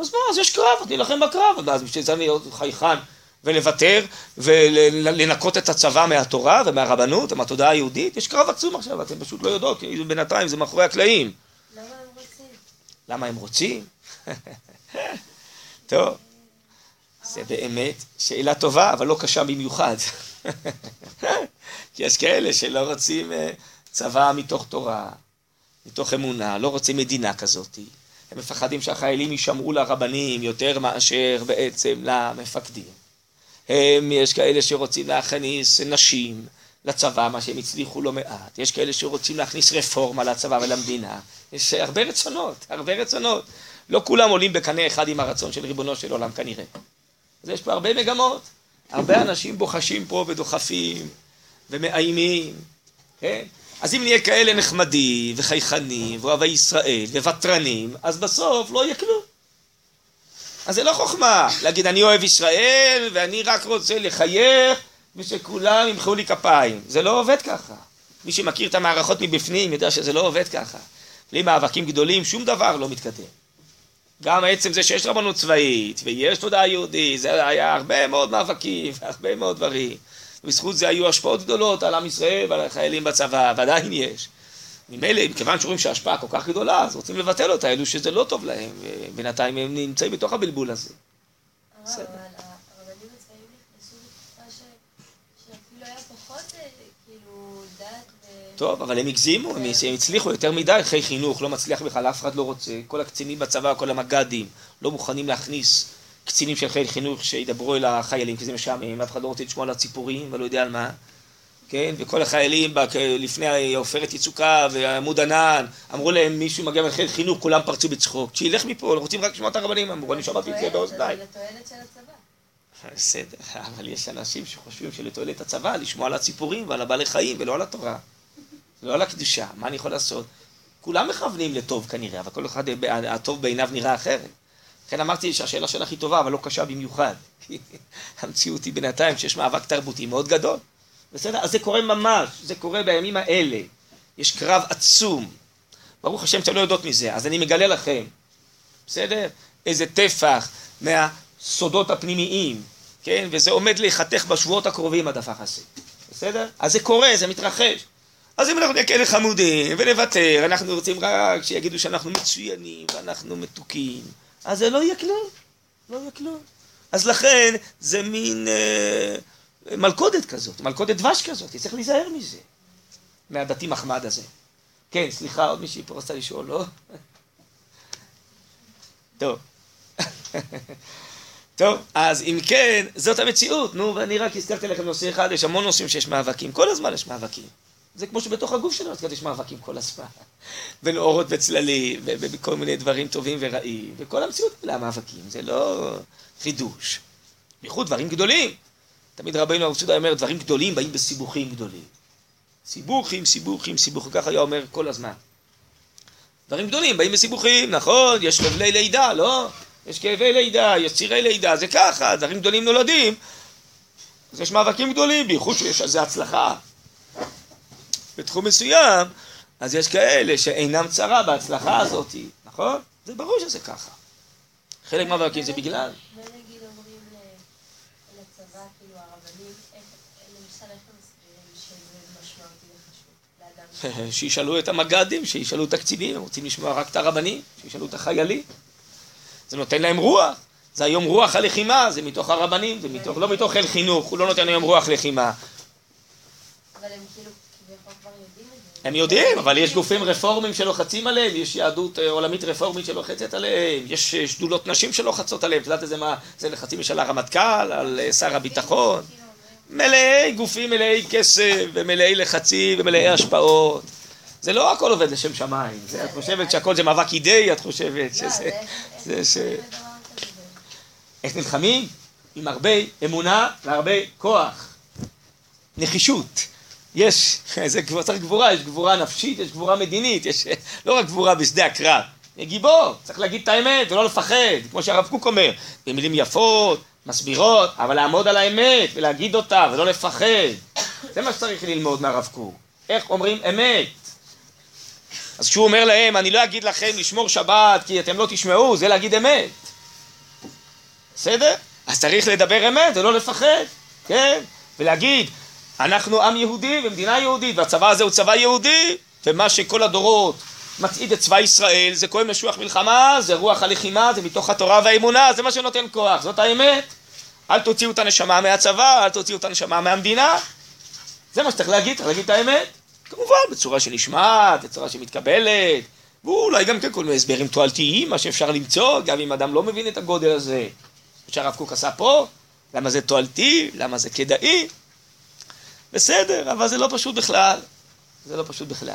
אז מה, אז יש קרב, אז נילחם בקרב, אז בשביל זה אני עוד חייכן ולוותר ולנקות את הצבא מהתורה ומהרבנות ומהתודעה היהודית, יש קרב עצום עכשיו, אתם פשוט לא יודעות, כי בינתיים זה מאחורי הקלעים. למה הם רוצים? למה הם רוצים? *laughs* טוב, זה באמת שאלה טובה, אבל לא קשה במיוחד. *laughs* כי יש כאלה שלא רוצים אה, צבא מתוך תורה, מתוך אמונה, לא רוצים מדינה כזאת. הם מפחדים שהחיילים יישמעו לרבנים יותר מאשר בעצם למפקדים. הם, יש כאלה שרוצים להכניס נשים לצבא, מה שהם הצליחו לא מעט. יש כאלה שרוצים להכניס רפורמה לצבא ולמדינה. יש הרבה רצונות, הרבה רצונות. לא כולם עולים בקנה אחד עם הרצון של ריבונו של עולם כנראה. אז יש פה הרבה מגמות. הרבה אנשים בוחשים פה ודוחפים ומאיימים, כן? אז אם נהיה כאלה נחמדים וחייכנים ואוהבי ישראל וותרנים, אז בסוף לא יהיה כלום. אז זה לא חוכמה להגיד אני אוהב ישראל ואני רק רוצה לחייך ושכולם ימחאו לי כפיים. זה לא עובד ככה. מי שמכיר את המערכות מבפנים יודע שזה לא עובד ככה. בלי מאבקים גדולים שום דבר לא מתקדם. גם עצם זה שיש רבנות צבאית ויש תודעה יהודית, זה היה הרבה מאוד מאבקים *laughs* והרבה מאוד דברים. בזכות זה היו השפעות גדולות על עם ישראל ועל החיילים בצבא, ועדיין יש. ממילא, מכיוון שרואים שההשפעה כל כך גדולה, אז רוצים לבטל אותה, אלו שזה לא טוב להם, ובינתיים הם נמצאים בתוך הבלבול הזה. פחות, אה, כאילו. טוב, אבל הם הגזימו, הם הצליחו יותר מדי, חיי חינוך, לא מצליח בכלל, אף אחד לא רוצה. כל הקצינים בצבא, כל המג"דים, לא מוכנים להכניס קצינים של חיל חינוך שידברו אל החיילים, כי זה משעמם, אף אחד לא רוצה לשמוע על הציפורים ולא יודע על מה. כן, וכל החיילים לפני עופרת יצוקה ועמוד ענן, אמרו להם מישהו מגיע מחיל חינוך, כולם פרצו בצחוק. שילך מפה, רוצים רק לשמוע את הרבנים, אמרו, אני שמעתי את זה באוזניי. זה לתועלת של הצבא. בסדר, *laughs* אבל יש אנשים שחושבים שלתועלת הצבא, לשמוע על הציפורים ועל הבעלי חיים ולא על התורה. לא על הקדושה, מה אני יכול לעשות? כולם מכוונים לטוב כנראה, אבל כל אחד, הטוב בעיניו נראה אחרת. לכן אמרתי שהשאלה שלך היא טובה, אבל לא קשה במיוחד. *laughs* המציאות היא בינתיים שיש מאבק תרבותי מאוד גדול. בסדר? אז זה קורה ממש, זה קורה בימים האלה. יש קרב עצום. ברוך השם שאתם לא יודעות מזה, אז אני מגלה לכם, בסדר? איזה טפח מהסודות הפנימיים, כן? וזה עומד להיחתך בשבועות הקרובים הדפח הזה, בסדר? אז זה קורה, זה מתרחש. אז אם אנחנו נהיה כאלה חמודים ונוותר, אנחנו רוצים רק שיגידו שאנחנו מצוינים ואנחנו מתוקים, אז זה לא יהיה כלום, לא יהיה כלום. אז לכן זה מין אה, מלכודת כזאת, מלכודת דבש כזאת, צריך להיזהר מזה, מהדתי מחמד הזה. כן, סליחה, עוד מישהי פה רצה לשאול, לא? טוב. טוב, אז אם כן, זאת המציאות, נו, ואני רק הזכרתי לכם נושא אחד, יש המון נושאים שיש מאבקים, כל הזמן יש מאבקים. זה כמו שבתוך הגוף שלנו יש מאבקים כל הזמן. *laughs* בין אורות וצללים, וכל מיני דברים טובים ורעים, וכל המציאות מלאה מאבקים, זה לא חידוש. בייחוד דברים גדולים. תמיד רבינו הרב צודה אומר, דברים גדולים באים בסיבוכים גדולים. סיבוכים, סיבוכים, סיבוכים, ככה היה אומר כל הזמן. דברים גדולים באים בסיבוכים, נכון, יש חבלי לידה, לא? יש כאבי לידה, יש צירי לידה, זה ככה, דברים גדולים נולדים. אז יש מאבקים גדולים, בייחוד שיש על זה הצלחה. בתחום מסוים, אז יש כאלה שאינם צרה בהצלחה הזאת, נכון? זה ברור שזה ככה. חלק מהמאבקים זה בגלל. ונגיד אומרים לצבא, כאילו הרבנים, למשל איך הם מסבירים שזה משמעותי וחשוב לאדם? שישאלו את המג"דים, שישאלו את הקצינים, הם רוצים לשמוע רק את הרבנים, שישאלו את החיילים. זה נותן להם רוח. זה היום רוח הלחימה, זה מתוך הרבנים, זה מתוך, לא מתוך חיל חינוך, הוא לא נותן היום רוח לחימה. אבל הם כאילו כביכול כבר יודעים את זה. הם יודעים, אבל יש גופים רפורמים שלוחצים עליהם, יש יהדות אה, עולמית רפורמית שלוחצת עליהם, יש אה, שדולות נשים שלוחצות עליהם, את יודעת איזה מה, זה לחצים יש על הרמטכ"ל, על אה, שר הביטחון, מלאי גופים מלאי כסף ומלאי לחצים ומלאי השפעות. זה לא הכל עובד לשם שמיים, זה, את חושבת שהכל זה מאבק אידאי, את חושבת לא, שזה... זה ש... איך כזה? איך נלחמים? עם הרבה אמונה והרבה כוח. נחישות. יש, *laughs* זה צריך גבורה, יש גבורה נפשית, יש גבורה מדינית, יש לא רק גבורה בשדה הקרב. גיבור, צריך להגיד את האמת ולא לפחד, כמו שהרב קוק אומר, במילים יפות, מסבירות, אבל לעמוד על האמת ולהגיד אותה ולא לפחד. זה מה שצריך ללמוד מהרב קוק. איך אומרים אמת? אז כשהוא אומר להם, אני לא אגיד לכם לשמור שבת כי אתם לא תשמעו, זה להגיד אמת. בסדר? אז צריך לדבר אמת ולא לפחד, כן? ולהגיד, אנחנו עם יהודי ומדינה יהודית, והצבא הזה הוא צבא יהודי, ומה שכל הדורות מצעיד את צבא ישראל, זה כהן משוח מלחמה, זה רוח הלחימה, זה מתוך התורה והאמונה, זה מה שנותן כוח, זאת האמת. אל תוציאו את הנשמה מהצבא, אל תוציאו את הנשמה מהמדינה. זה מה שצריך להגיד, צריך להגיד את האמת. כמובן, בצורה שנשמעת, בצורה שמתקבלת, ואולי גם כן כל מיני הסברים תועלתיים, מה שאפשר למצוא, גם אם אדם לא מבין את הגודל הזה. שהרב קוק עשה פה, למה זה תועלתי, למה זה כדאי. בסדר, אבל זה לא פשוט בכלל. זה לא פשוט בכלל.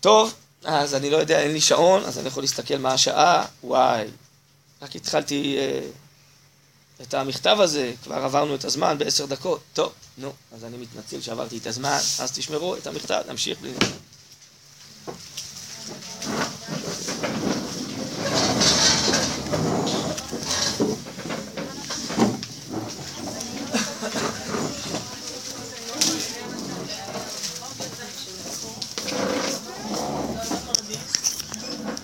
טוב, אז אני לא יודע, אין לי שעון, אז אני יכול להסתכל מה השעה. וואי, רק התחלתי אה, את המכתב הזה, כבר עברנו את הזמן בעשר דקות. טוב, נו, אז אני מתנצל שעברתי את הזמן, אז תשמרו את המכתב, נמשיך בלי...